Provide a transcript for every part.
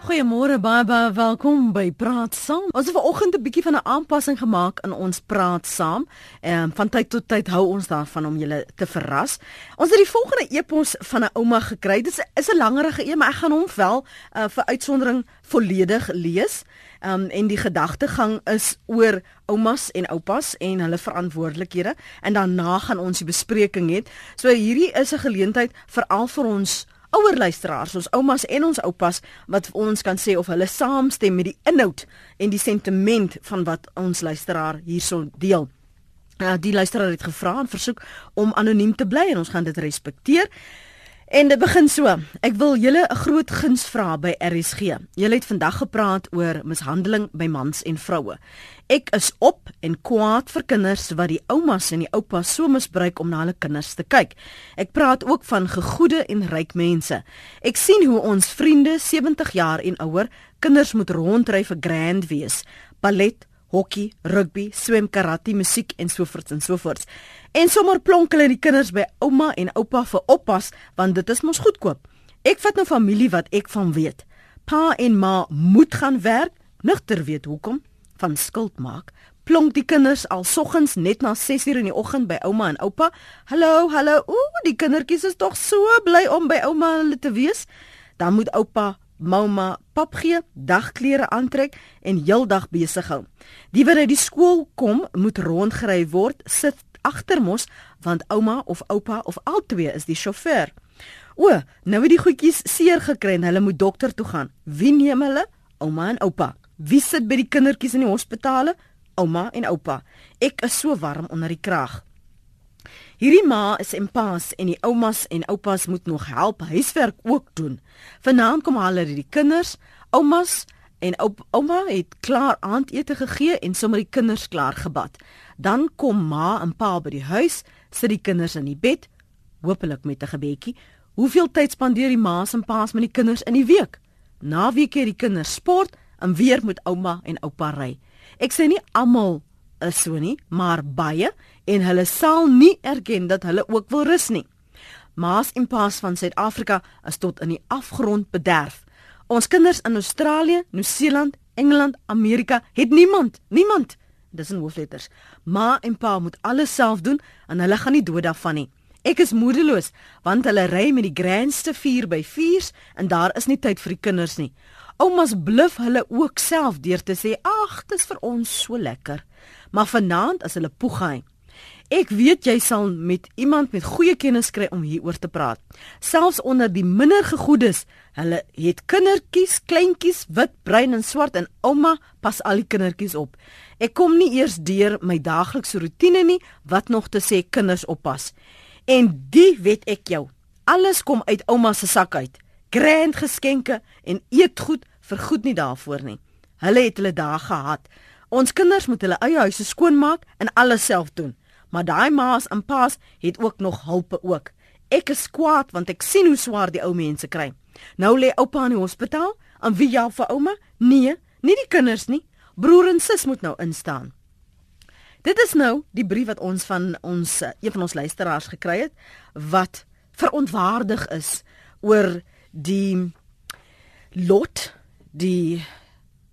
Goeiemôre baie baie welkom by Praat Saam. Ons het vanoggend 'n bietjie van 'n aanpassing gemaak in ons Praat Saam. Ehm um, van tyd tot tyd hou ons daarvan om julle te verras. Ons het die volgende epos van 'n ouma gekry. Dit is, 'n langerige een, maar ek gaan hom wel uh, vir uitsondering volledig lees. Ehm um, en die gedagtegang is oor oumas en oupas en hulle verantwoordelikhede en daarna gaan ons die bespreking hê. So hierdie is 'n geleentheid veral vir ons ouer luisteraars, ons oumas en ons oupas wat ons kan sê of hulle saamstem met die inhoud en die sentiment van wat ons luisteraar hierso deel. Uh, die luisteraar het gevra en versoek om anoniem te bly en ons gaan dit respekteer. En dit begin so. Ek wil julle 'n groot guns vra by RSG. Julle het vandag gepraat oor mishandeling by mans en vroue. Ek is op en kwaad vir kinders wat die oumas en die oupas so misbruik om na hulle kinders te kyk. Ek praat ook van gegoede en ryk mense. Ek sien hoe ons vriende 70 jaar en ouer kinders moet rondry vir grand wees. Ballet, hokkie, rugby, swem, karate, musiek en so voort en so voort. En sommer plonk hulle die kinders by ouma en oupa vir oppas want dit is mos goedkoop. Ek vat nou familie wat ek van weet. Pa en ma moet gaan werk, nigter weet hoekom van skuld maak. Plonk die kinders al soggens net na 6uur in die oggend by ouma en oupa. Hallo, hallo. Ooh, die kindertjies is tog so bly om by ouma hulle te wees. Dan moet oupa Mauma pap gee, dagklere aantrek en heeldag besig hou. Die wat uit die skool kom, moet rondgery word, sit agter mos want ouma of oupa of albei is die sjofeur. O, nou het die goedjies seer gekry en hulle moet dokter toe gaan. Wie neem hulle? Ouma en oupa. Wie sit by die kindertjies in die hospitale? Ouma en oupa. Ek is so warm onder die kraag. Hierdie ma is en paas en die oumas en oupas moet nog help huiswerk ook doen. Vanaand kom hulle die kinders, oumas en ouma het klaar aandete gegee en sommer die kinders klaar gebad. Dan kom ma en pa by die huis, sit die kinders in die bed, hopelik met 'n gebedjie. Hoeveel tyd spandeer die ma's en pa's met die kinders in die week? Naweek het die kinders sport en weer moet ouma en oupa ry. Ek sê nie almal is so nie, maar baie en hulle sal nie erken dat hulle ook wil rus nie. Ma's en pa's van Suid-Afrika is tot in die afgrond bederf. Ons kinders in Australië, Nieu-Seeland, Engeland, Amerika het niemand, niemand dis in hoofletters. Ma en pa moet alles self doen en hulle gaan nie dood daarvan nie. Ek is moedeloos want hulle ry met die grandste 4 by 4s en daar is nie tyd vir die kinders nie. Oumas bluf hulle ook self deur te sê: "Ag, dis vir ons so lekker." Maar vanaand as hulle poegaai. Ek weet jy sal met iemand met goeie kennis kry om hieroor te praat. Selfs onder die minder gegoedes, hulle het kindertjies, kleintjies, wit, bruin en swart en ouma pas al die kindertjies op. Ek kom nie eers deur my daaglikse rotine nie, wat nog te sê kinders oppas. En die weet ek jou. Alles kom uit ouma se sak uit. Grand geskenke en eetgoed vergoed nie daarvoor nie. Hulle het hulle dae gehad. Ons kinders moet hulle eie huise skoonmaak en alles self doen. Maar daai ma's en pa's het ook nog hulpe ook. Ek is kwaad want ek sien hoe swaar die ou mense kry. Nou lê oupa in die hospitaal, en wie help vir ouma? Nee, nie die kinders nie. Broer en sus moet nou instaan. Dit is nou die brief wat ons van ons eh, een van ons luisteraars gekry het wat verontwaardig is oor die lot die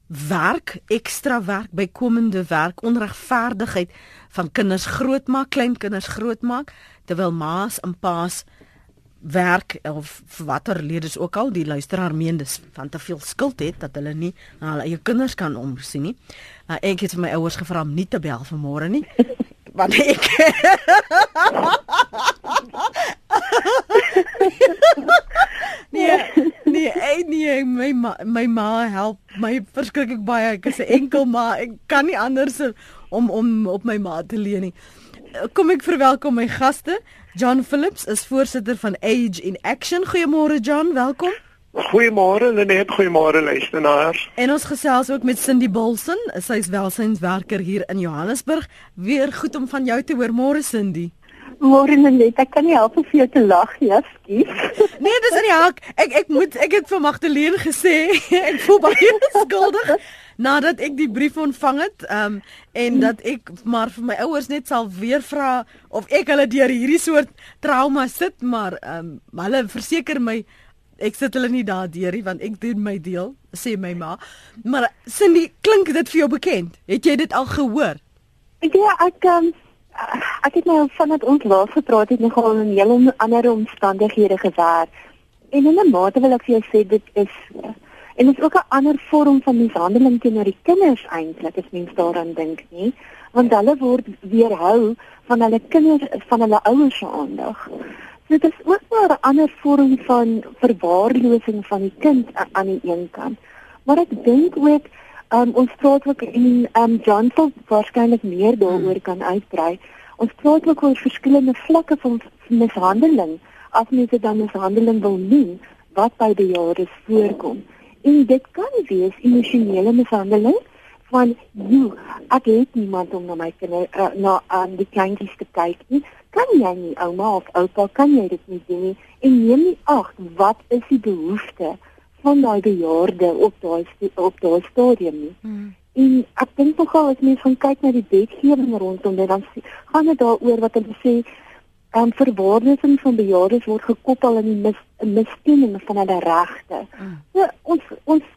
werk ekstra werk bykomende werk onregverdigheid van kinders grootmaak klein kinders grootmaak terwyl ma's en pa's werk of watter leerders ook al die luisteraar meen dis van te veel skuld het dat hulle nie na hulle eie kinders kan omsien nie. Uh, ek het my ouers gevra om nie te bel vanmôre nie. Want ek Nee, nee, ek nee, my ma, my ma help my verskriklik baie. Ek is 'n enkel ma. Ek kan nie anders om om op my ma te leun nie. Kom ek verwelkom my gaste. John Phillips is voorsitter van Age in Action. Goeiemôre John, welkom. Goeiemôre Lenet, goeiemôre luisteraars. En ons gesels ook met Cindy Bolson, sy is welsynswerker hier in Johannesburg. Weer goed om van jou te hoor môre Cindy. Môre Lenet, ek kan nie help om vir jou te lag nie, skief. Nee, dis in die hak. Ek ek moet ek het vir Magdalene gesê, ek voel baie skuldig nadat ek die brief ontvang het, ehm um, en hmm. dat ek maar vir my ouers net sal weer vra of ek hulle deur hierdie soort trauma sit, maar ehm um, hulle verseker my ek sit hulle nie daar deurie want ek doen my deel, sê my ma. Maar Cindy, klink dit vir jou bekend? Het jy dit al gehoor? Ja, ek um, ek het nou vanat ons laas gepraat het nogal in hele ander omstandighede gewerk. En in 'n mate wil ek vir jou sê dit is en dit is ook 'n ander vorm van mishandeling teenoor die kinders eintlik as mens daaraan dink, nie? Want hulle word weerhou van hulle kinders van hulle ouers se aandag. So dit is ook maar 'n ander vorm van verwaarlosing van die kind aan die een kant. Maar ek dink ook um, ons praat ook in um, John sal waarskynlik meer daaroor hmm. kan uitbrei. Ons praat ook oor verskillende vlakke van mishandeling as mens dit dan mishandeling wil noem wat by jare voorkom. En dit kan wees emosionele mishandeling van jy ek het niemand om na my kinders uh, na aan um, die kleintjies te kyk nie kan jy nie ouma of oupa kan jy dit nie doen nie en neem nie ag wat is die behoefte van daai bejaarde op daai op daai stadium nie hmm. en ek dink nogal as mens gaan kyk na die wetgewing rondom dit dan gaan dit daaroor wat hulle sê en verwaarlosing van bejaardes word gekoppel aan die mis, miskenning van hulle regte. Mm. So ons ons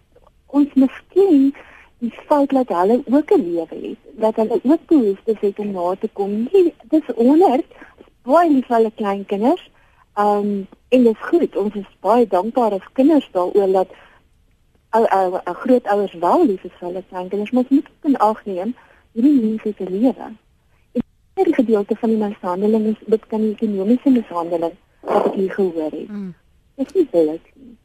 ons miskien die feit dat hulle ook 'n lewe het, dat hulle ook behoeftes het om na te kom. Nie, dis onder baie lief vir hulle kleinkinders. Um en dit is goed. Ons is baie dankbaar as kinders daaroor dat ou ou grootouers wel lief is vir hulle kleinkinders, maar ons moet in ag neem hierdie mense se lewe. En die gedeelte van die mishandeling is dit kan die ekonomiese mishandeling wat ek hier gehoor het. Mm. Dit is nie billik nie.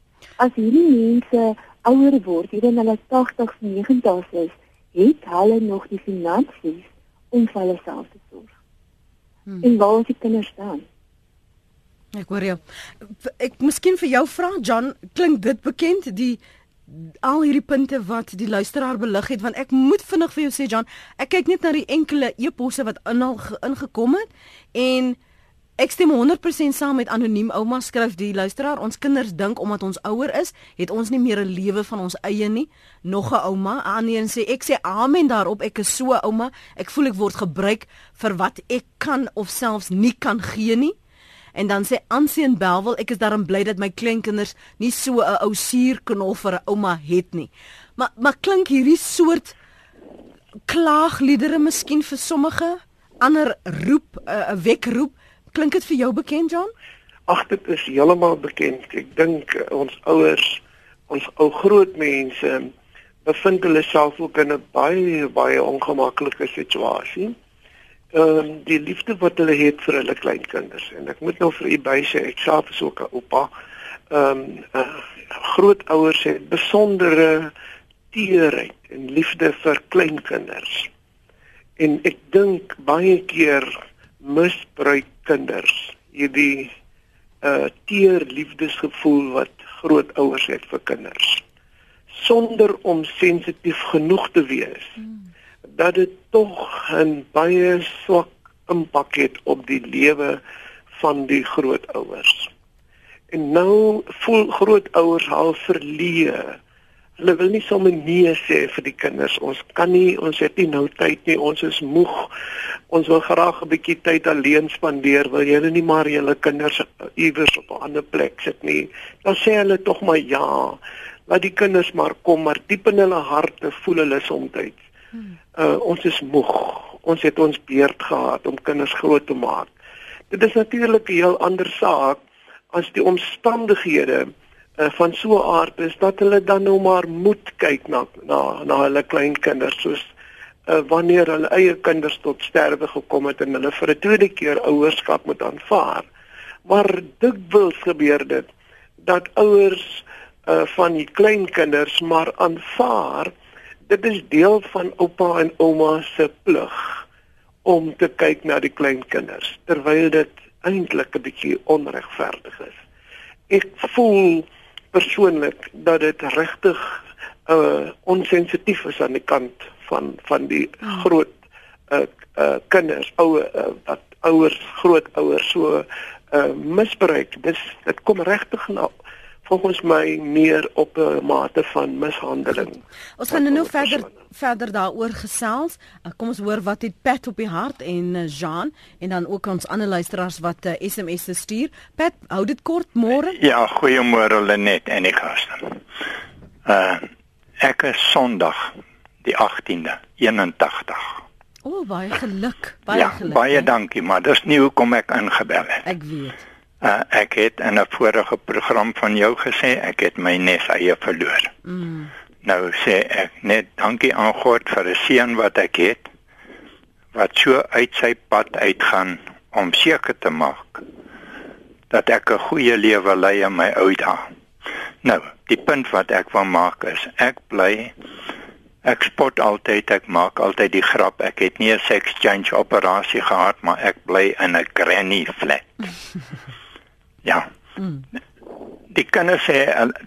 As hierdie mense ouer word, hier in hulle 80s, 90s is, het hulle nog die finansies om vir hulle self te sorg. Hmm. En waar ons die kinders staan. Ek hoor jou. Ek miskien vir jou vra John, klink dit bekend die al hierdie punte wat die luisteraar belig het want ek moet vinnig vir jou sê John, ek kyk net na die enkele e-posse wat in al ingekom het en Ek stem 100% saam met anoniem ouma skryf die luisteraar. Ons kinders dink omdat ons ouer is, het ons nie meer 'n lewe van ons eie nie. Nog 'n ouma, Annie sê ek sê amen daarop. Ek is so ouma. Ek voel ek word gebruik vir wat ek kan of selfs nie kan gee nie. En dan sê Ansien Belwel, ek is daarom bly dat my kleinkinders nie so 'n ou suurknol vir 'n ouma het nie. Maar maar klink hierdie soort klaagliedere miskien vir sommige ander roep 'n uh, wekroep Klink dit vir jou bekend, John? Ag, dit is heeltemal bekend. Ek dink eh, ons ouers, ons ou groot mense bevind hulle self ook in 'n baie baie ongemaklike situasie. Ehm um, die liefde wat hulle het vir hulle kleinkinders en ek moet nou vir u bysê ek self is ook 'n oupa. Ehm um, uh, grootouers het besondere teerheid en liefde vir kleinkinders. En ek dink baie keer misbruik kinders hierdie uh teer liefdesgevoel wat grootouers het vir kinders sonder om sensitief genoeg te wees hmm. Dat dit tog 'n baie swak impak het op die lewe van die grootouers en nou voel grootouers al verleë Hulle wil nie sommer nee sê vir die kinders. Ons kan nie, ons het nie nou tyd nie. Ons is moeg. Ons wil graag 'n bietjie tyd alleen spandeer. Wil julle nie maar julle kinders iewers op 'n ander plek sit nie? Dan sê hulle tog maar ja. Laat die kinders maar kom, maar diep in hulle harte voel hulle soms hmm. Uh ons is moeg. Ons het ons beurt gehad om kinders groot te maak. Dit is natuurlik 'n heel ander saak as die omstandighede uh, van so 'n aard is dat hulle dan nou maar moet kyk na na na hulle kleinkinders soos uh, wanneer hulle eie kinders tot sterwe gekom het en hulle vir 'n tweede keer ouerskap moet aanvaar. Maar dikwels gebeur dit dat ouers uh, van die kleinkinders maar aanvaar dit is deel van oupa en ouma se plig om te kyk na die kleinkinders terwyl dit eintlik 'n bietjie onregverdig is. Ek voel persoonlik dat dit regtig uh onsensitief is aan die kant van van die hmm. groot uh uh kinders, ouer uh, wat ouers, grootouers so uh misbruik. Dis dit kom regtig na volgens my meer op 'n mate van mishandeling. Ons gaan nou verder verder daaroor gesels. Uh, kom ons hoor wat het Pat op die hart en uh, Jean en dan ook ons ander luisteraars wat uh, SMS'e stuur. Pat, hou dit kort môre. Ja, goeiemôre Lenet en ek gaste. Uh ek is Sondag die 18de 81. O, oh, baie geluk. Baie ja, geluk. Baie he? dankie, maar dis nie hoekom ek ingebel het. Ek weet. Uh, ek het in 'n vorige program van jou gesê ek het my nes eie verloor. Mm. Nou sê ek net dankie aan God vir 'n seun wat ek het wat so uit sy pad uitgaan om seker te maak dat ek 'n goeie lewe lei in my ou dae. Nou, die punt wat ek wil maak is ek bly ek spot altyd ek maak altyd die grap ek het nie 'n sex change operasie gehad maar ek bly in 'n granny flat. Ja. Mm. Die kinders sê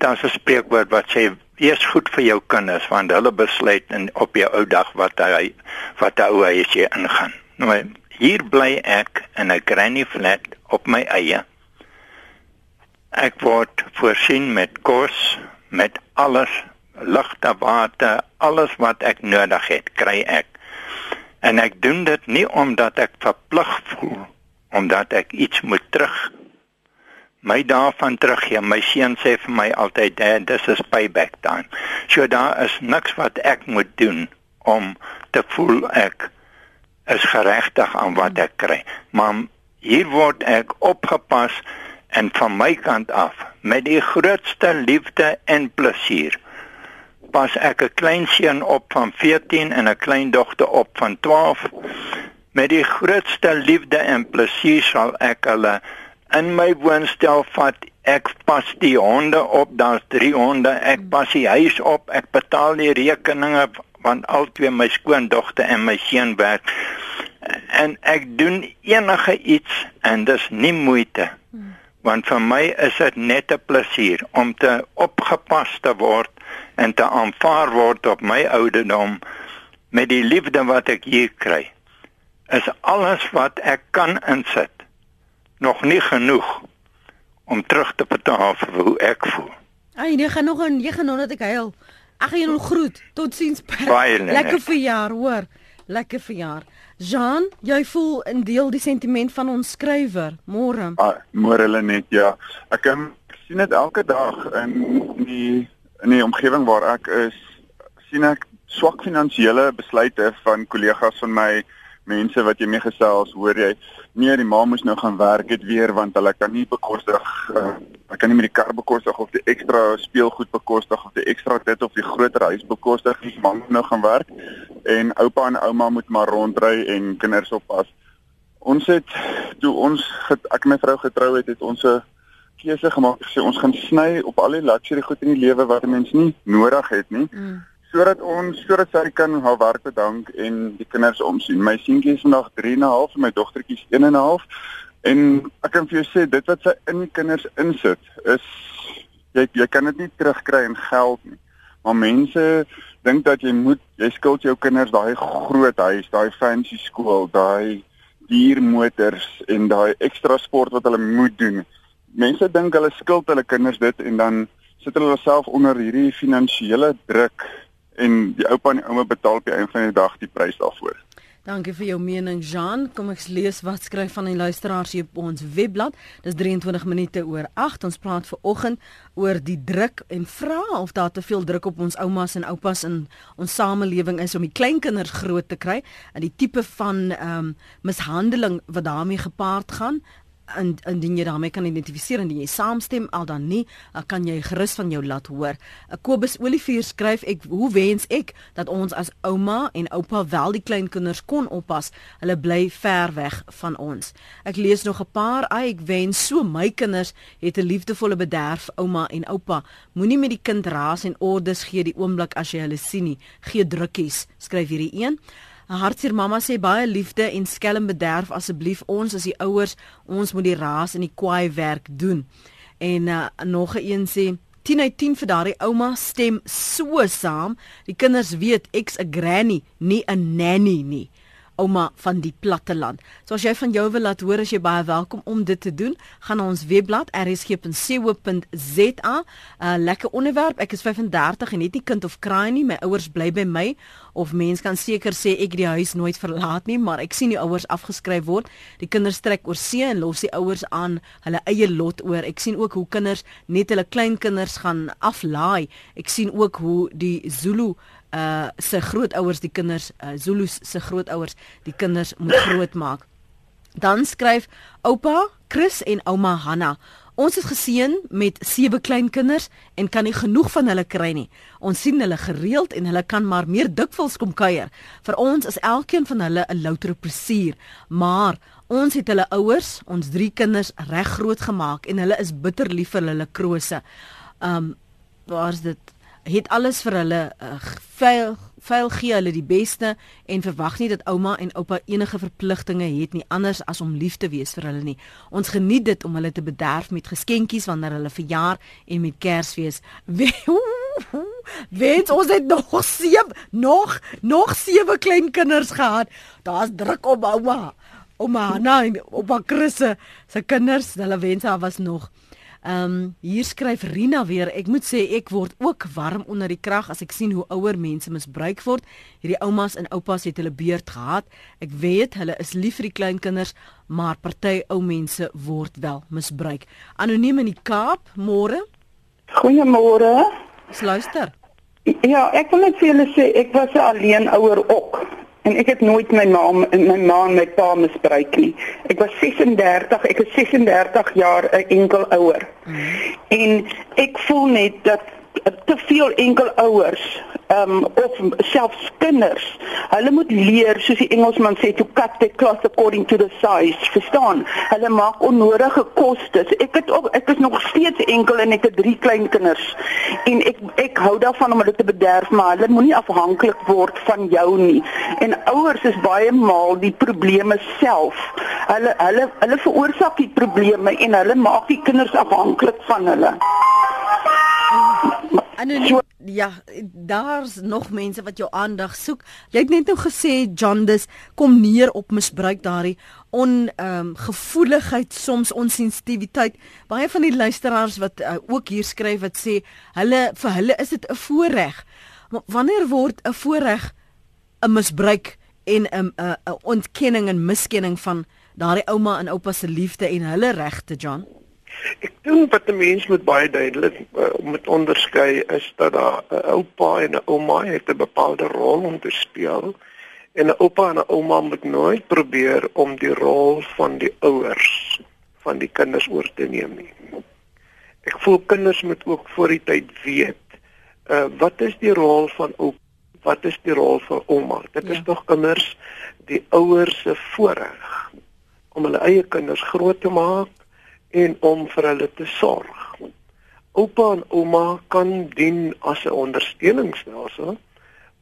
daar's 'n spreekwoord wat sê wees goed vir jou kinders want hulle besluit in op jou ou dag wat hy wat hy as jy ingaan. Nou hier bly ek in 'n granny flat op my eie. Ek word voorsien met kos, met alles, ligte, water, alles wat ek nodig het, kry ek. En ek doen dit nie omdat ek verplig voel omdat ek iets moet terug my daarvan teruggee. My seun sê vir my altyd, "Dad, this is payback time." So daar is niks wat ek moet doen om te voel ek is geregtig aan wat ek kry. Maar hier word ek opgepas en van my kant af met die grootste liefde en plesier pas ek 'n klein seun op van 14 en 'n klein dogter op van 12 met die grootste liefde en plesier sal ek hulle in my woonstel vat ek pas die honde op daar's 3 honde ek pas die huis op ek betaal die rekeninge want albei my skoondogter en my seun werk. En ek doen enige iets en dis nie moeite want vir my is dit net 'n plesier om te opgepas te word en te aanvaar word op my ouderdom met die liefde wat ek hier kry. Is alles wat ek kan insit nog nie genoeg om terug te betaal vir hoe ek voel. Ai, jy gaan nog en jy gaan nog net ek huil. Ag jy nog groet. Totsiens. Lekker verjaar, hoor. Lekker verjaar. Jean, jy voel in deel die sentiment van ons skrywer. Môre. Ah, môre hulle net ja. Ek um, sien dit elke dag in die in die omgewing waar ek is, sien ek swak finansiële besluite van kollegas van my mense wat jy mee gesels, hoor jy, nee, die ma moes nou gaan werk het weer want hulle kan nie bekostig uh, ek kan nie met die kar bekostig of die ekstra speelgoed bekostig of die ekstra dit of die groter huis bekostig nie, ma moet nou gaan werk en oupa en ouma moet maar rondry en kinders oppas. Ons het toe ons ek en my vrou getrou het, het ons 'n keuse gemaak gesê ons gaan sny op al die luxury goed in die lewe wat 'n mens nie nodig het nie. Mm sodat ons sodat sy kan haar werk bedank en die kinders omsien. My seentjie is vandag 3 en 'n half en my dogtertjie is 1 en 'n half. En ek kan vir jou sê dit wat sy in kinders insit is jy jy kan dit nie terugkry in geld nie. Maar mense dink dat jy moet jy skuld jou kinders daai groot huis, daai fancy skool, daai duur motors en daai ekstra sport wat hulle moet doen. Mense dink hulle skuld hulle kinders dit en dan sit hulle self onder hierdie finansiële druk en die oupa en die ouma betaal op die einde van die dag die prys daarvoor. Dankie vir jou mening Jean. Kom ek lees wat skryf van die luisteraars hier op ons webblad. Dis 23 minute oor 8. Ons praat ver oggend oor die druk en vra of daar te veel druk op ons oumas en oupas in ons samelewing is om die kleinkinders groot te kry en die tipe van ehm um, mishandeling wat daarmee gepaard gaan en indien jy daarmee kan identifiseer en jy saamstem al dan nie, uh, kan jy gerus van jou laat hoor. Uh, Kobus Olivier skryf ek hoe wens ek dat ons as ouma en oupa wel die kleinkinders kon oppas. Hulle bly ver weg van ons. Ek lees nog 'n paar, ay, ek wens so my kinders het 'n liefdevolle bederf ouma en oupa. Moenie met die kind raas en ordes gee die oomblik as jy hulle sien nie. Gee drukkies, skryf hierdie een. Hartseer mamma sê baie liefde en skelm bederf asseblief ons as die ouers, ons moet die raas en die kwaai werk doen. En uh, nog 'n een sê 10 uit 10 vir daardie ouma stem so saam. Die kinders weet ek's 'n granny, nie 'n nanny nie. Ouma van die platteland. So as jy van jou wil laat hoor as jy baie welkom om dit te doen, gaan na ons webblad rsg.co.za. 'n uh, Lekker onderwerp. Ek is 35 en het nie kind of kraai nie. My ouers bly by my of mens kan seker sê ek die huis nooit verlaat nie, maar ek sien die ouers afgeskryf word. Die kinders trek oor see en los die ouers aan hulle eie lot oor. Ek sien ook hoe kinders net hulle kleinkinders gaan aflaai. Ek sien ook hoe die Zulu uh se grootouers die kinders uh, Zulu's se grootouers die kinders moet grootmaak. Dan skryf oupa Chris en ouma Hanna Ons is geseën met sewe kleinkinders en kan nie genoeg van hulle kry nie. Ons sien hulle gereeld en hulle kan maar meer dikwels kom kuier. Vir ons is elkeen van hulle 'n loutere plesier, maar ons het hulle ouers, ons drie kinders reg groot gemaak en hulle is bitter lief vir hulle krose. Um waar's dit? Het alles vir hulle uh, veil veil gee hulle die beste en verwag nie dat ouma en oupa enige verpligtinge het nie anders as om lief te wees vir hulle nie. Ons geniet dit om hulle te bederf met geskenkies wanneer hulle verjaar en met Kersfees. Wens ons het nog sewe nog nog sewe klein kinders gehad. Daar's druk op ouma. Ouma, nee, oupa Chris se kinders, hulle wense was nog Ehm um, hier skryf Rina weer, ek moet sê ek word ook warm onder die krag as ek sien hoe ouer mense misbruik word. Hierdie oumas en oupas het hulle beurt gehad. Ek weet hulle is lief vir die kleinkinders, maar party ou mense word wel misbruik. Anoniem in die Kaap, môre. Goeiemôre. Luister. Ja, ek wil net vir julle sê ek was 'n alleen ouer ook en ek het nooit my ma my ma en my pa misbruik nie. Ek was 36, ek is 36 jaar 'n enkel ouer. Mm -hmm. En ek voel net dat te veel enkel ouers um, of selfs kinders. Hulle moet leer soos die Engelsman sê to cut the cloth according to the size. Verstaan? Hulle maak onnodige kostes. Ek het ook ek is nog steeds enkel en ek het drie klein kinders. En ek ek hou daarvan om hulle te bederf, maar hulle moenie afhanklik word van jou nie. En ouers is baie maal die probleme self. Hulle hulle hulle veroorsaak die probleme en hulle maak die kinders afhanklik van hulle. Anoniem, ja, daar's nog mense wat jou aandag soek. Jy het net nou gesê John dis kom neer op misbruik daardie on ehm um, gevoeligheid soms onsensitiwiteit. Baie van die luisteraars wat uh, ook hier skryf wat sê hulle vir hulle is dit 'n voorreg. Maar wanneer word 'n voorreg 'n misbruik en 'n 'n ontkenning en miskenning van daardie ouma en oupa se liefde en hulle regte, John? Ek dink wat 'n mens moet baie duidelik uh, moet onderskei is dat daar 'n oupa en 'n ouma het 'n bepaalde rol om te speel en 'n oupa en 'n ouma moet nooit probeer om die rol van die ouers van die kinders oor te neem nie. Ek voel kinders moet ook voor die tyd weet uh wat is die rol van oupa wat is die rol van ouma? Dit ja. is tog kinders die ouers se voorreg om hulle eie kinders groot te maak en om vir hulle te sorg. Oupa en ouma kan dien as 'n ondersteuningsstelsel,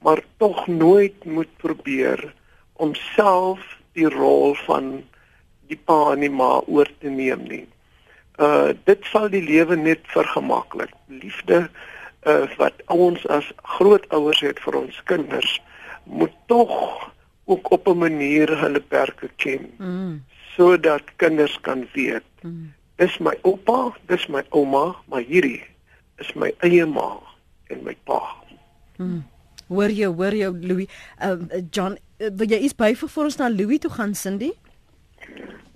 maar tog nooit moet probeer om self die rol van die pa en die ma oor te neem nie. Uh dit sal die lewe net vergemaklik. Liefde uh wat ons as grootouers het vir ons kinders moet tog ook op 'n manier hulle perke ken. Mm. sodat kinders kan weet mm dis my oupa, dis my ouma, maar hierdie is my eie ma en my pa. Hmm. Hoor jy, hoor jy Louis, uh, John, uh, wil jy iets byvoeg vir ons na Louis toe gaan Cindy?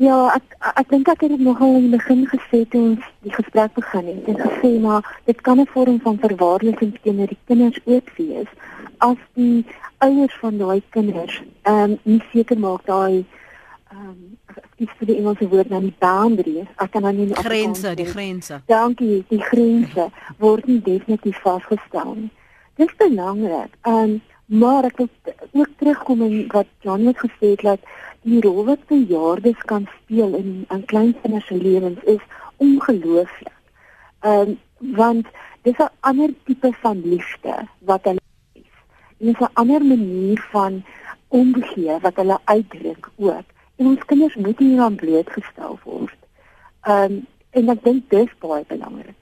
Ja, ek ek dink ek het dit nogal in die begin gesê toe ons die gesprek begin het. Ek gesê maar dit kan 'n vorm van verwaarlosing teenoor die kinders ook wees as die ouers van daai kinders ehm um, nie seker maak daai um, ek vir die Engelse woord nou die boundaries, ek kan nou nie grense, die grense. Dankie, die grense word nie definitief vasgestel nie. Dit is belangrik. Ehm um, maar ek wil ook terugkom in wat John het gesê het dat die rol wat bejaardes kan speel in aan kleinkinders se lewens is ongelooflik. Ehm um, want dis 'n ander tipe van liefde wat hulle is. En 'n ander manier van omgee wat hulle uitdruk ook ons kinders moet nie aan blootgestel word. Ehm um, en ek dink dis baie belangrik.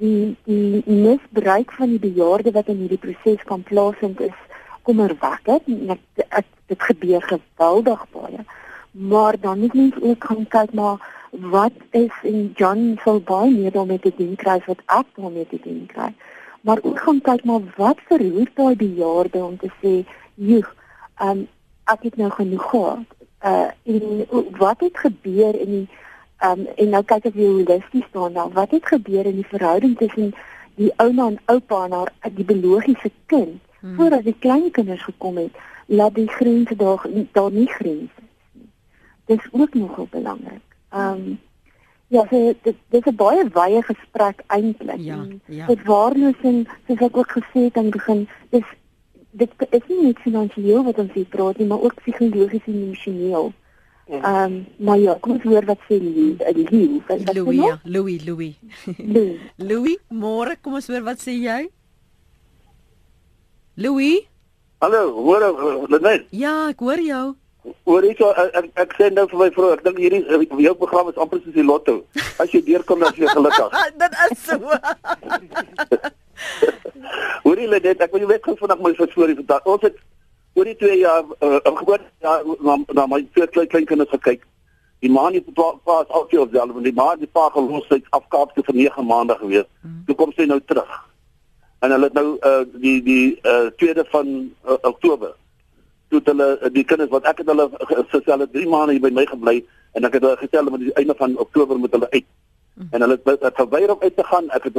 Die die misbruik van die bejaarde wat in hierdie proses kan plaasvind is kommerwekkend. Dit ek, dit gebeur geweldig baie. Maar dan moet mens ook gaan kyk na wat is in John sal baie meer daarmee te doen kry wat ek daarmee te doen kry. Maar ook gaan kyk maar wat verhoor daai bejaarde om te sê, "Joe, um ek het nou genoeg gehad." Uh en wat het gebeur in die um en nou kyk ek weer holisties staan nou. Wat het gebeur in die verhouding tussen die ouma en oupa en haar die biologiese kind hmm. voordat die klein kinders gekom het? Laat die grense daar daar nie grense dis ook nogal belangrik. Um, ja, so dit dis 'n baie wye gesprek eintlik. Ja, ja. Dit waarneming, soos ek ook gesê het aan die begin, dis dit is nie net finansiëel wat ons hier praat nie, maar ook psigologies en emosioneel. Ja. Ehm um, maar ja, kom ons hoor wat sê Louis, Louis, ja, Louis, Louis. Louis. Louis, môre kom ons hoor wat sê jy? Louis? Hallo, hoor jy net? Ja, ek hoor jou. Hoor jy ek, ek, ek sê nou vir my vrou, ek dink hierdie eh, jou program is amper soos die lotto. As jy deurkom dan is jy gelukkig. Dit is so. Hoor jy net, ek wil jou net gou vandag my storie vertel. Ons het oor die 2 jaar uh, gewoon ja na, na my twee klein klein kinders gekyk. Die ma het pa pas al veel self en die ma het die pa gelos uit afkaapte vir 9 maande gewees. Mm. Toe kom sy nou terug. En hulle het nou uh, die die uh, tweede van uh, Oktober toe hulle die kinders wat ek het hulle gesê hulle 3 maande hier by my gebly en ek het hulle gesê hulle moet die einde van Oktober moet hulle uit. Mm. En hulle het, het verweier om uit te gaan. Ek het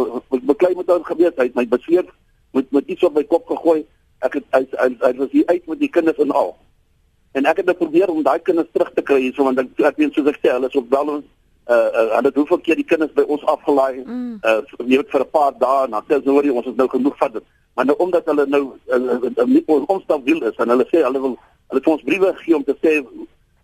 beklei met hulle gewees, hy het my beseer met met iets op my kop gegooi. Ek het uit uit was hier uit met die kinders en al. En ek het nou probeer om daai kinders terug te kry hierso want ek ek weet soos ek sê hulle is op wel ons uh uh hulle het hoeveel keer die kinders by ons afgelaai mm. uh net vir 'n paar dae en dan sê hulle hoor jy ons is nou genoeg vat dit maar nou omdat hulle nou nie uh, ons stap wil is en hulle sê hulle wil hulle het ons briewe gegee om te sê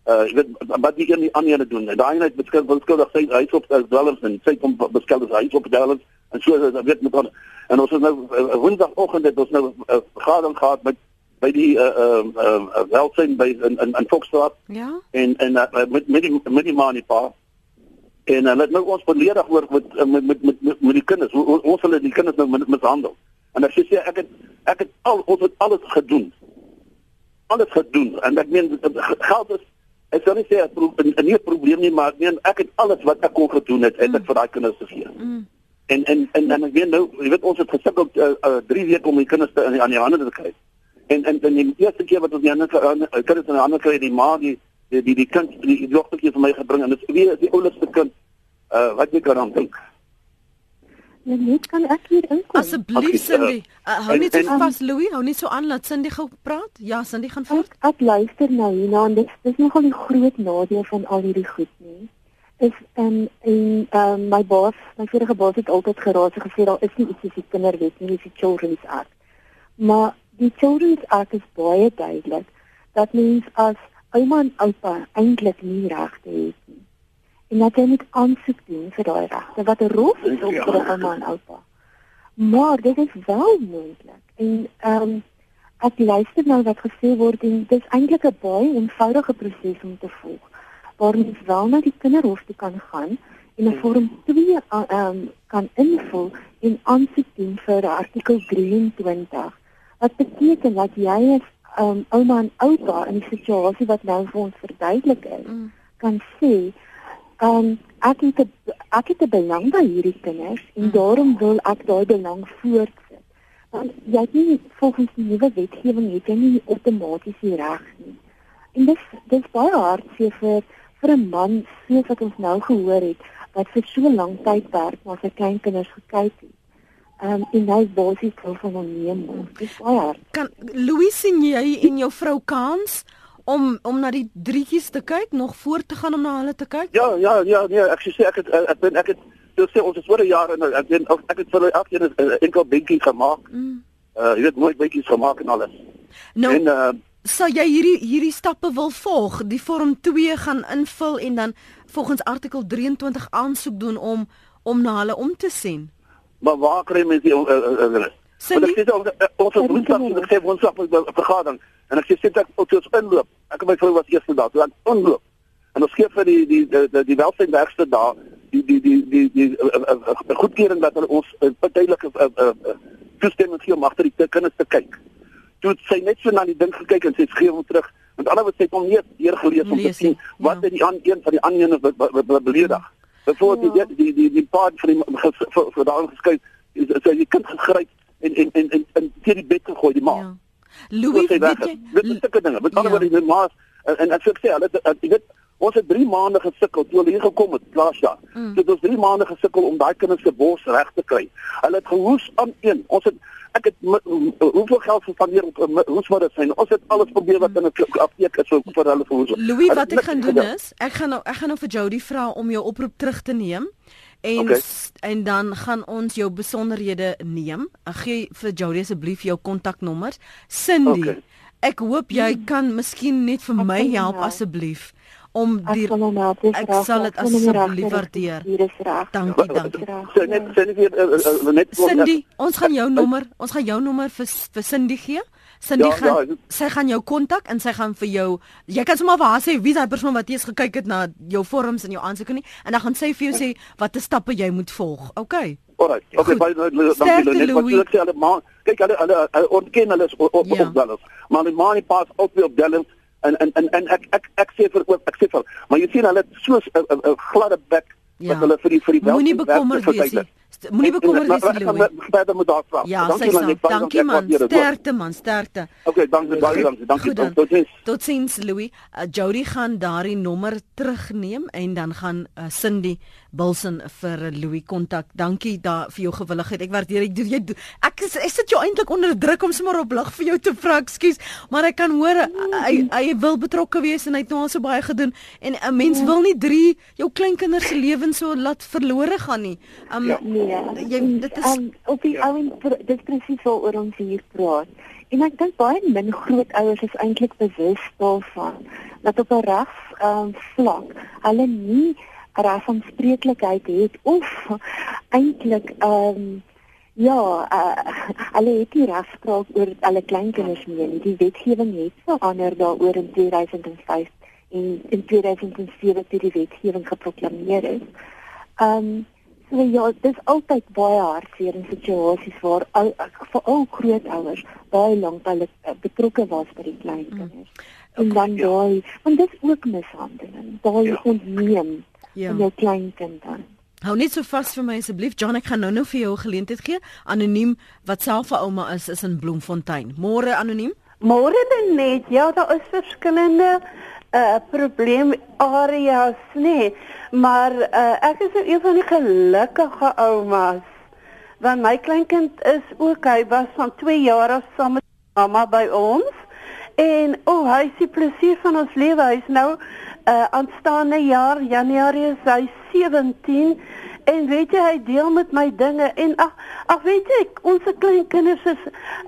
uh jy weet wat die een die ander doen en daai net beskryf wil skuld sê hy is op dwelms en sê kom beskryf hy is op dwelms en so dat weet met ons en ons is nou uh, woensdagoggend het ons nou 'n uh, vergadering gehad met by die uh uh, uh welsyn by in in, in Foxstraat. Ja. En en uh, met met die met die manie pa. En hulle het nou ons volledig oor met met met met, met die kinders. Ons hulle die kinders nou mishandel. En as jy sê ek het ek het al ons het alles gedoen. Alles gedoen. En ek meen geld is ek sou nie sê 'n nie probleem nie, maar ek meen ek het alles wat ek kon gedoen het, het ek mm. vir daai kinders gegee. Mm. En en en dan ek weet nou, jy weet ons het gesukkel 3 uh, uh, weke om die kinders te, aan die hande te kry. En en dan die eerste keer wat ons die ander kinders aan die hande kry, die ma die die die, die kind die, dogtertjie vir my gebring en dit is weer die oulikste kind uh, wat jy kan dink. Ja, net kan ek hier inkom. Asseblief Cindy, uh, hou net so vas Louis, hou net so aan laat Cindy gou praat. Ja, Cindy gaan voort. Ek, ek luister nou hierna en dit is nogal 'n groot nadeel van al hierdie goed nie. Is um, en um, my baas, my vorige baas het altyd geraas en gesê daar is nie iets soos die kinderwet nie, dis die Children's Act. Maar die Children's Act is baie duidelik dat mens as ouma en oupa eintlik nie regte het nie en dat jy moet aansoek doen vir daai regte wat 'n rol is op vir 'n ouma en oupa. Maar dit is wel moontlik. En ehm um, ek luister nou wat gesê word en dit is eintlik 'n baie eenvoudige proses om te volg. Waar mens wel na die kinderhof toe kan gaan en 'n vorm 2 ehm um, kan invul en aansoek doen vir artikel 23. Wat beteken dat jy as um, ouma en oupa in 'n situasie wat nou vir ons verduidelik is, mm. kan sê Ehm um, ek het 'n ek het 'n belang by hierdie kinders en hmm. daarom wil ek daai belang voortsit. Want jy het nie volgens die nuwe wetgewing het jy nie outomaties die reg nie. En dis dis baie hartseer vir vir 'n man soos wat ons nou gehoor het wat vir so lank tyd werk na sy kleinkinders gekyk het. Ehm um, en hy basies wil van hom neem. Dis baie hard. Kan Louis sien jy en jou vrou kans om om na die drietjies te kyk, nog voort te gaan om na hulle te kyk? Ja, ja, ja, nee, ek sê ek het ek ben ek het so sê ons is oor 'n jaar en ek ben ek het vir hulle elke keer 'n enkel bietjie gemaak. Mm. Uh jy weet nooit bietjies gemaak en alles. Nou, en uh sal jy hierdie hierdie stappe wil volg, die vorm 2 gaan invul en dan volgens artikel 23 aansoek doen om om na hulle om te sien. Maar waar kry mense die uh, uh, Sien jy? Ons ons het gesê ons het 'n vergadering en ek sê sit ek op ons inloop. Ek en my vrou was eers toe aan inloop. En ons skep vir die die die die, die welsynwerkste daar die die die die die goedkeuring dat hulle ons tydelike toestemming gee om agter die kinders te kyk. toe sy net so na die ding gekyk en sy gee hom terug. Met ander woorde sy het hom nie deurgelees om te sien ja. wat het die aan een van die ander beledig. Byvoorbeeld Ja. die die die die pa van die vir daarin geskryf is sy die kind gegryp en en en en, en teen die bed gegooi die ma. Ja. Louis, Sy weet jy? Dit is sulke dinge. Met ander Ja. woorde die ma's en en ek sê hulle het- jy weet ons het 3 maande gesukkel toe hulle hier gekom het laas jaar. Mm. Dit was 3 maande gesukkel om daai kinders se bors reg te kry. Hulle het gehoes aan een. Ons het ek het hoeveel geld gespandeer op uh, hoesmedisyne. Ons het alles probeer wat in 'n kl- apteek is vir vir hulle verhoes. Louis, Hulle wat ek gaan doen is, ek gaan nou ek gaan nou vir Jody vra om jou oproep terug te neem. En Okay. en dan gaan ons jou besonderhede neem. Ek gee vir Jody asseblief jou kontaknommers. Cindy, Okay. ek hoop jy kan miskien net vir my help asseblief om die Ek sal dit asseblief waardeer. Hier is reg. Dankie, dankie. Sy net net weer uh, uh, net Cindy, ons gaan jou nommer, ons gaan jou nommer vir vir Cindy gee. Cindy Ja, gaan ja. sy gaan jou kontak en sy gaan vir jou jy kan sommer vir haar sê wie daai persoon wat jy eens gekyk het na jou vorms en jou aansoeke nie en dan gaan sy vir jou sê watter stappe jy moet volg. Okay. Alright. Okay, baie dankie Sterkte, net wat Louis. ek sê hulle ma kyk hulle hulle ontken hulle is op Ja. op Dallas. Maar die ma nie pas ook weer op Dallas en en en en ek ek ek sê vir ook ek sê vir maar jy sien hulle so 'n gladde bek Ja. wat hulle vir die vir die Moenie welstand bekommerd wees nie. Moenie bekommerd maar- wees nie, verder met daar vra. Ja, Dankie man, Dankie man. Sterkte man, sterkte. Okay, dankie baie dankie. Dankie. Dan. Tot sins. Totsiens Louis. Uh, Jody gaan daardie nommer terugneem en dan gaan uh, Cindy Bilson vir Louis kontak. Dankie daar vir jou gewilligheid. Ek waardeer dit. Jy doen- ek is, ek sit jou eintlik onder druk om sommer op lig vir jou te vra, ekskuus, maar ek kan hoor uh, hy hy wil betrokke wees en hy het nou al so baie gedoen en 'n mens wil nie drie jou kleinkinders se lewens so laat verlore gaan nie. Um Ja. Nee, Jy- dit is- um, op die ou en dit is presies waaroor ons hier praat. En ek dink baie min grootouers is eintlik bewus daarvan dat op 'n regs um, vlak hulle nie regsanspreeklikheid het of eintlik um, ja, uh, hulle het nie regspraak oor hulle kleinkinders meer nie. Die wetgewing het verander daaroor in 2005 en in 2007 toe die wetgewing geproklaameer is. Um so ja, dis altyd baie hartseer in situasies waar al veral grootouers baie lank hulle uh, betrokke was by die kleinkinders. En dan ja. daai, want dis ook mishandeling. Daai Ja. ontneem ja. van jou kleinkind dan. Hou net so vas vir my asseblief. John, ek gaan nou nou vir jou 'n geleentheid gee. Anoniem wat self 'n ouma is, is in Bloemfontein. Môre anoniem. Môre dan net. Ja, daar is verskillende uh probleemareas, nê. Maar uh ek is nou een van die gelukkige oumas. Want my kleinkind is ook hy was van 2 jaar af saam met mamma by ons. En o, oh, hy is die plesier van ons lewe. Hy's nou uh aanstaande jaar Januarie is hy 17 en weet jy hy deel met my dinge en ag ag weet jy ons kleinkinders is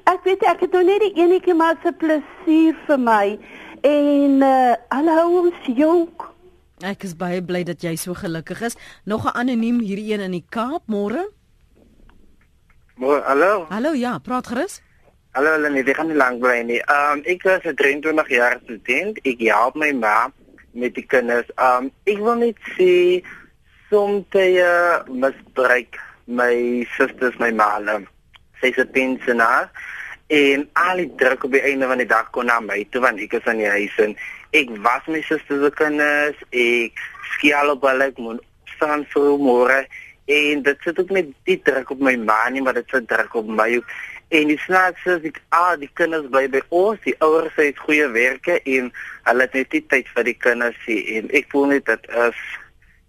ek weet jy, ek het nou net die enetjie maar se plesier vir my en uh hulle hou ons jonk. Ek is baie bly dat jy so gelukkig is. Nog 'n anoniem hierdie een in die Kaap. Môre. Maar hallo, Hallo, ja, praat gerus. hallo hulle nie, ek gaan nie lank bly nie. Ehm um, ek is 'n 23 jaar student. Ek help my ma met die kinders. Um, ek wil net sê soms uh, misbruik my susters my ma. Sy's 'n pensionaar en al die druk op die einde van die dag kom na my toe want ek is aan die huis en ek was my susters se kinders. Ek skiel op hulle ek moet staan vir môre en dit sit ook net die druk op my ma nie maar dit sit druk op my ook. En die snaakse is ek ah die kinders bly by ons, die ouers het goeie werke en hulle het net nie tyd vir die kinders nie en ek voel net dit is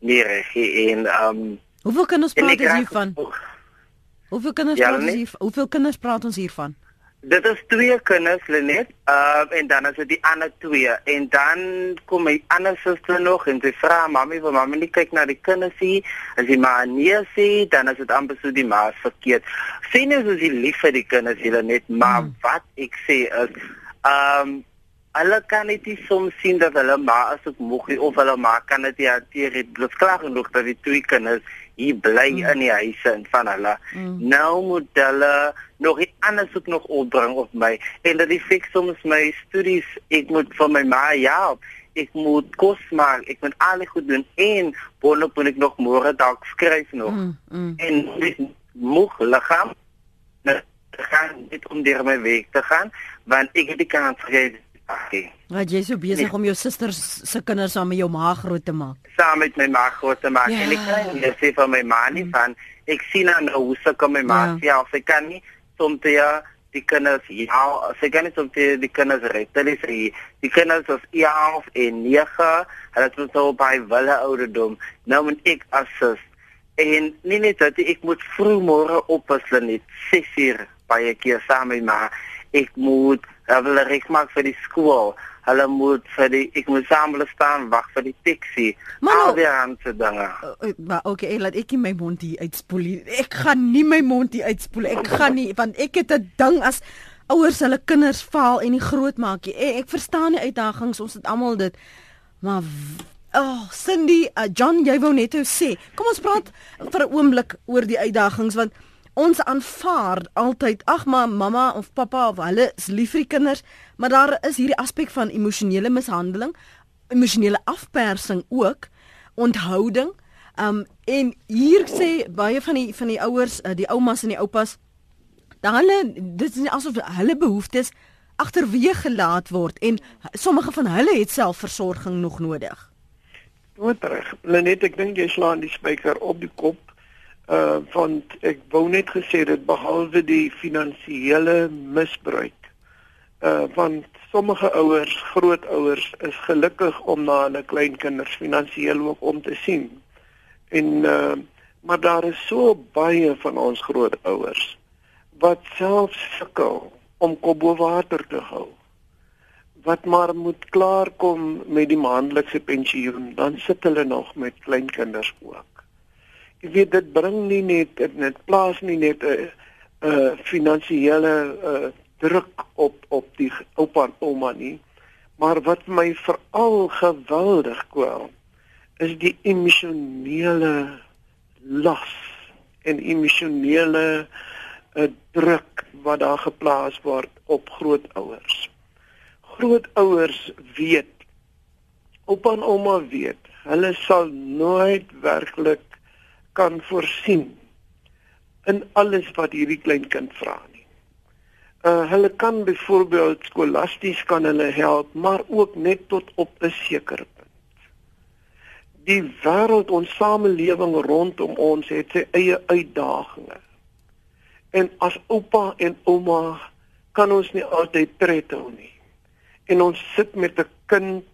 nie reg nie en um Hoeveel kinders praat ons raak hiervan? Hoeveel kinders Ja, praat ons nee. hier? Hoeveel kinders praat ons hiervan? Dit is twee kinders Lenet, uh en dan is dit die ander twee en dan kom my ander suster nog en sy vra mami, "Wil mami nie kyk na die kinders nie?" As die ma nee sê, dan is dit amper so die ma is verkeerd. Sien jy soos die lief vir die kinders hulle net, maar Hmm. wat ek sê is um hulle kan net nie soms sien dat hulle ma is op moegie of hulle ma kan dit hanteer. Dit is klaar genoeg dat die twee kinders hier bly Mm. in die huise en van hulle. Mm. Nou moet hulle nog iets anders ook nog opbring op my en dat die fik soms my studies ek moet vir my ma help. Ek moet kos maak, ek moet al die goed doen en boonop moet ek nog môre dalk skryf nog. Mm, mm. En moeg liggaam. Nou, te gaan, net om deur my week te gaan, want ek het die kans gekry Okay. Wat jy so besig nee. om jou susters se kinders saam met jou ma groot te maak. Saam met my ma groot te maak. Ja. En ek kry nie sê vir my ma nie van ek sien aan hoe se kom my ma ja. sy kan nie soms ja die kinders ja, sy kan nie soms die kinders red. Hulle sê die kinders is ja of en nege, hulle het so by wille ouderdom. Nou moet ek assist. En nie net dat ek moet vroeg môre op as hulle net 6 uur by ek hier saam met my ek moet hulle reg maak vir die skool. Hulle moet vir die ek moet samel staan wag vir die taxi. Al die ander dinge. Uh, uh, maar okay, laat ek my mond hier uitspoel. Ek gaan nie my mond hier uitspoel. Ek gaan nie want ek het 'n ding as ouers hulle kinders faal en nie groot maak nie. Ek, ek verstaan die uitdagings. Ons het almal dit. Maar Oh, Cindy, uh, John, jy wou net sê, kom ons praat vir 'n oomblik oor die uitdagings want ons aanvaar altyd ag maar mamma of pappa of hulle is lief vir die kinders, maar daar is hierdie aspek van emosionele mishandeling, emosionele afpersing ook, onthouding. Um en hier sê baie van die van die ouers, uh, die oumas en die oupas, dan hulle dit is asof hulle behoeftes agterweeg gelaat word en sommige van hulle het selfversorging nog nodig. Goed reg. Lenet, ek dink jy slaan die spyker op die kop uh want ek wou net gesê dit behalwe die finansiële misbruik uh want sommige ouers, grootouers is gelukkig om na hulle kleinkinders finansiëel ook om te sien. En uh maar daar is so baie van ons grootouers wat self sukkel om kop bo water te hou. Wat maar moet klaarkom met die maandelikse pensioen, dan sit hulle nog met kleinkinders ook jy weet dit bring nie net dit plaas nie net 'n 'n finansiële uh, druk op op die oupa en ouma nie. Maar wat my veral geweldig kwel is die emosionele las en emosionele uh, druk wat daar geplaas word op grootouers. Grootouers weet oupa en ouma weet hulle sal nooit werklik kan voorsien in alles wat hierdie klein kind vra nie. Uh hulle kan byvoorbeeld skolasties kan hulle help, maar ook net tot op 'n sekere punt. Die wêreld ons samelewing rondom ons het sy eie uitdagings. En as oupa en ouma kan ons nie altyd hou nie. En ons sit met 'n kind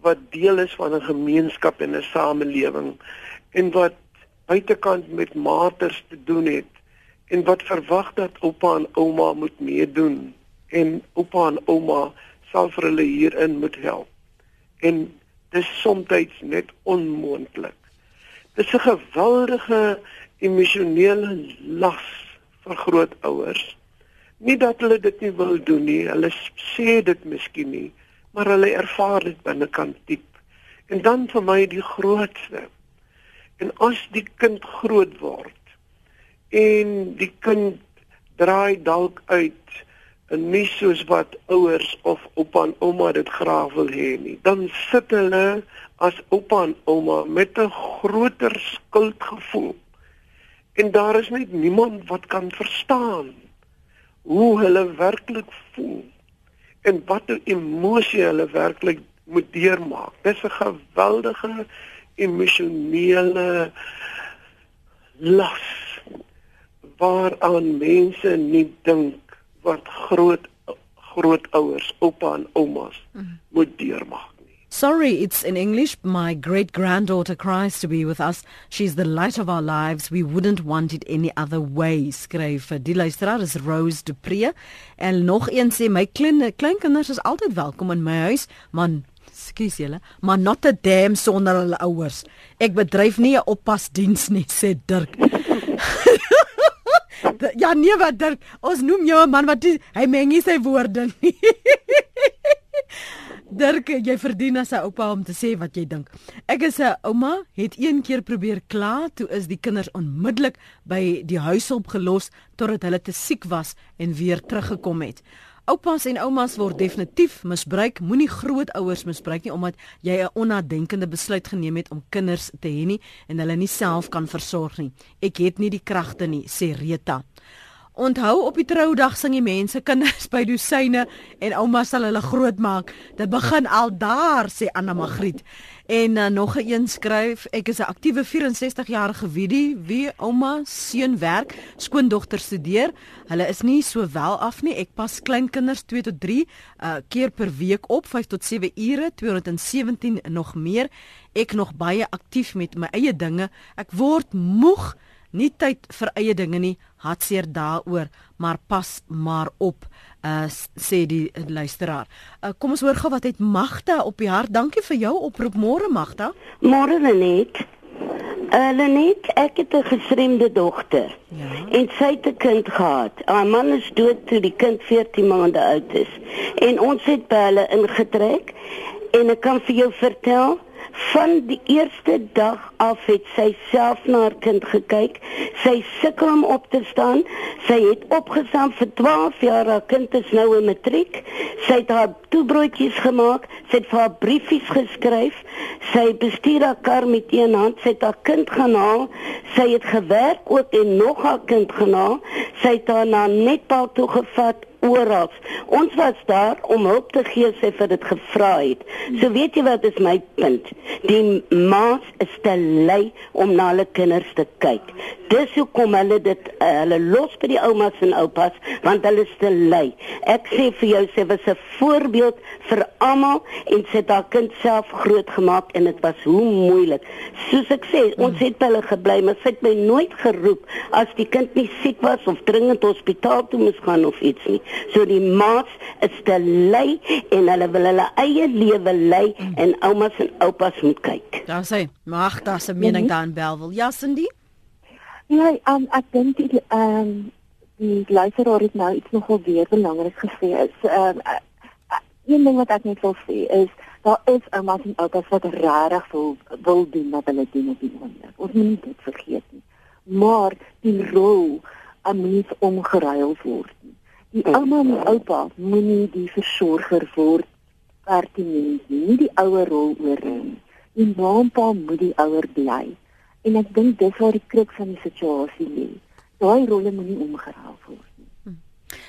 wat deel is van 'n gemeenskap en 'n samelewing en wat buitekant met maters te doen het en wat verwag dat oupa en ouma moet meedoen en oupa en ouma sal vir hulle hierin moet help. En dis soms net onmoontlik. Dis 'n geweldige emosionele las vir grootouers. Nie dat hulle dit nie wil doen nie, hulle sê dit miskien nie, maar hulle ervaar dit binnekant diep. En dan vir my die grootste En as die kind groot word en die kind draai dalk uit en nie soos wat ouers of oupa en ouma dit graag wil hê nie, dan sit hulle as oupa en ouma met 'n groter skuldgevoel. En daar is net niemand wat kan verstaan hoe hulle werklik voel en watter emosie hulle werklik moet deurmaak. Dis 'n geweldige emosionele las waaraan mense nie dink wat groot grootouers, oupa en oumas mm. moet deurmaak. Sorry, it's in English. My great granddaughter cries to be with us. She's the light of our lives. We wouldn't want it any other way. Skryf die luisteraar is Rose de Pre. En nog een sê my klein kleinkinders is altyd welkom in my huis, man Skus julle, maar not a damn sonder hulle ouers. Ek bedryf nie 'n oppasdiens nie, sê Dirk. ja nee wat Dirk, ons noem jou 'n man wat die, hy meng nie sy woorde nie. Dirk, jy verdien as 'n oupa om te sê wat jy dink. Ek is 'n ouma, het een keer probeer kla, toe is die kinders onmiddellik by die huishulp gelos totdat hulle te siek was en weer teruggekom het. Oupas en oumas word definitief misbruik. Moenie grootouers misbruik nie omdat jy 'n onnadenkende besluit geneem het om kinders te hê nie en hulle nie self kan versorg nie. Ek het nie die kragte nie, sê Rita. Onthou op die troudag sing die mense kinders by dosyne en ouma sal hulle grootmaak. Dit begin al daar sê Anna Magriet. En uh, nog 'n een skryf, ek is 'n aktiewe 64 jarige widie, wie ouma seun werk, skoondogter studeer. Hulle is nie so wel af nie. Ek pas kleinkinders 2 tot 3 uh, keer per week op, 5 tot 7 ure, 217 nog meer. Ek nog baie aktief met my eie dinge. Ek word moeg, nie tyd vir eie dinge nie. Hartseer daaroor, maar pas maar op uh sê die luisteraar. Uh, kom ons hoor gou wat het Magda op die hart. Dankie vir jou oproep môre Magda. Môre Lenet. Uh Lenet, ek het 'n gestremde dogter. Ja. En sy het 'n kind gehad. Haar man is dood toe die kind 14 maande oud is. En ons het by hulle ingetrek en ek kan vir jou vertel Van die eerste dag af het sy self na haar kind gekyk. Sy sukkel om op te staan. Sy het opgestaan vir 12 jaar. Haar kind is nou in matriek. Sy het haar toebroodjies gemaak. Sy het vir haar briefies geskryf. Sy bestuur haar kar met een hand. Sy het haar kind gaan haal. Sy het gewerk ook en nog haar kind gaan haal. Sy het haar na netpaal toe gevat oral. Ons was daar om hulp te gee sy vir dit gevra het. So weet jy wat is my punt? Die ma's is te lui om na hulle kinders te kyk. Dis hoekom hulle dit uh, hulle los by die oumas en oupas want hulle is te lui. Ek sê vir jou sy was 'n voorbeeld vir almal en sy het haar kind self groot gemaak en dit was hoe moeilik. Soos ek sê, ons het by hulle gebly, maar sy het my nooit geroep as die kind nie siek was of dringend hospitaal toe moes gaan of iets nie. So die maats is te lui en hulle wil hulle eie lewe lei en oumas en oupas moet kyk. Daar sê, mag daar se mening mm -hmm. daar in Belwel. Ja, Cindy. Ja, um, ek dink die ehm um, die luisteraar het nou iets nogal weer belangrik gesê. Is ehm um, een ding wat ek net wil sê is daar is oumas en oupas wat regtig wil wil doen wat hulle doen op die oomblik. Ons moet dit vergeet nie. Maar die rol moet omgeruil word. Die ouma en oupa moenie die versorger word pertinent nie, nie die ouer rol oorneem. Die ma en pa moet die ouer bly. En ek dink dis waar die kruk van die situasie lê. Daai rolle moenie omgeruil word nie.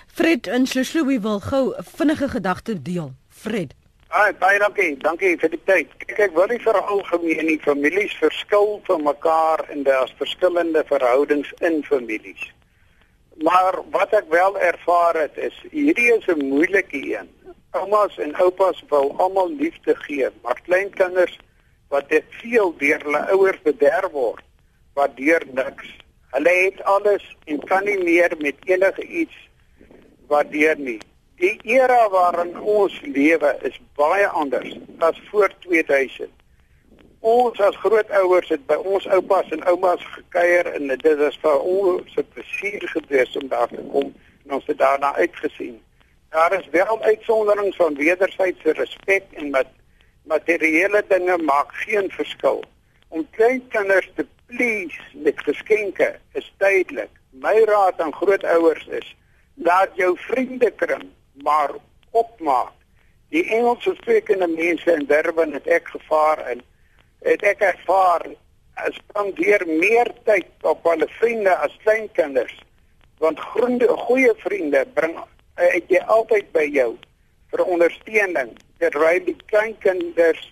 Fred in Shloshlowi wil gou 'n vinnige gedagte deel. Fred. Ai, baie dankie. Dankie vir die tyd. Kyk, ek wil nie vir algemeen nie families verskil van mekaar en daar's verskillende verhoudings in families. Maar wat ek wel ervaar het is hierdie is 'n moeilike een. Oumas en oupas wil almal liefde gee, maar kleinkinders wat dit veel deur hulle ouers bederf word, wat deur niks. Hulle het alles en kan nie meer met enige iets waardeer nie. Die era waarin ons lewe is baie anders as voor 2000 ons as grootouers het by ons oupas en oumas gekuier en dit is vir ons 'n plesier gewees om daar te kom en ons het daarna uitgesien. Daar is wel uitsonderings van wederwysige respek en met materiële dinge maak geen verskil. Om klein kinders te please met geskenke is tydelik. My raad aan grootouers is: laat jou vriendekring maar opmaak. Die Engelse sprekende mense in Durban het ek gevaar in het ek ervaar as spandeer meer tyd op hulle vriende as kleinkinders want groende goeie vriende bring uit jy altyd by jou vir ondersteuning. Terwyl die kleinkinders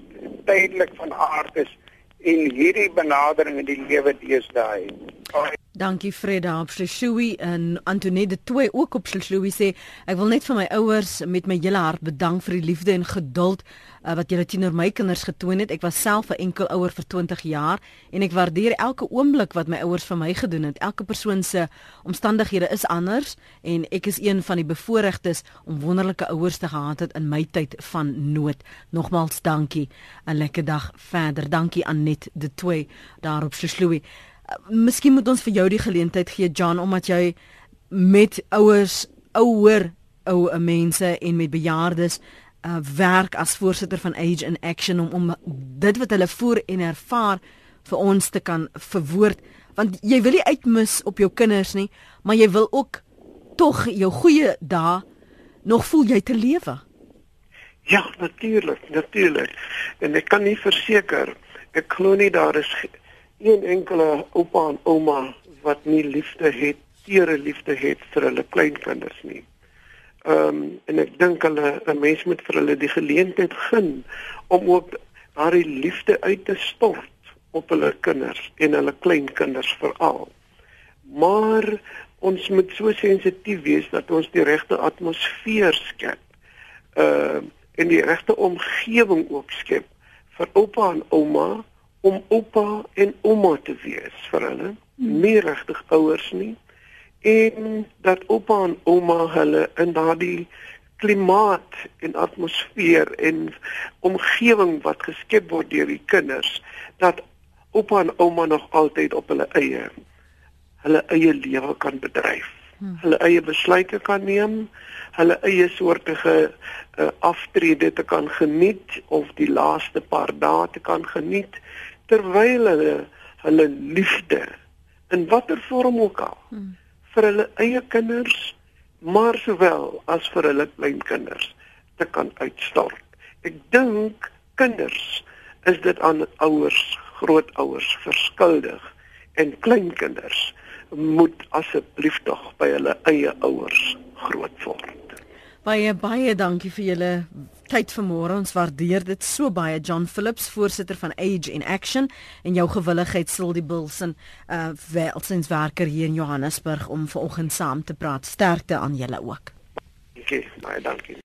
tydelik van aard is in hierdie benadering in die lewe deesdae Dankie Freda op Shishui en Antoinette de Tooi ook op Shishui sê ek wil net vir my ouers met my hele hart bedank vir die liefde en geduld uh, wat julle teenoor my kinders getoon het. Ek was self 'n enkel ouer vir 20 jaar en ek waardeer elke oomblik wat my ouers vir my gedoen het. Elke persoon se omstandighede is anders en ek is een van die bevoorregtes om wonderlike ouers te gehad het in my tyd van nood. Nogmaals dankie. 'n Lekker dag verder. Dankie Annette de Tooi daar op Shishui miskien moet ons vir jou die geleentheid gee John omdat jy met ouers ouer ou mense en met bejaardes uh, werk as voorsitter van Age in Action om om dit wat hulle voer en ervaar vir ons te kan verwoord. Want jy wil nie uitmis op jou kinders nie maar jy wil ook tog jou goeie dae nog voel jy te lewe. Ja natuurlik natuurlik en ek kan nie verseker ek glo nie daar is een enkele oupa en ouma wat nie liefde het teere liefde het vir hulle kleinkinders nie. Ehm um, en ek dink hulle 'n mens moet vir hulle die geleentheid gun om ook daardie liefde uit te stort op hulle kinders en hulle kleinkinders veral. Maar ons moet so sensitief wees dat ons die regte atmosfeer skep. Ehm uh, en die regte omgewing ook skep vir oupa en ouma om oupa en ouma te wees vir hulle, nie regtig ouers nie en dat oupa en ouma hulle in daardie klimaat en atmosfeer en omgewing wat geskep word deur die kinders dat oupa en ouma nog altyd op hulle eie hulle eie lewe kan bedryf. Hmm. Hulle eie besluite kan neem, hulle eie soortige uh, aftrede te kan geniet of die laaste paar dae te kan geniet terwyl hulle hulle liefde in watter vorm ook al hmm vir hulle eie kinders, maar sowel as vir hulle kleinkinders te kan uitstort. Ek dink kinders is dit aan ouers, grootouers verskuldig en kleinkinders moet asseblief tog by hulle eie ouers groot word. Baie baie dankie vir julle tyd vanmôre. Ons waardeer dit so baie John Phillips, voorsitter van Age in Action en jou gewilligheid sal die Bilsin uh welsinswerker hier in Johannesburg om vanoggend saam te praat. Sterkte aan julle ook. Dankie, baie dankie.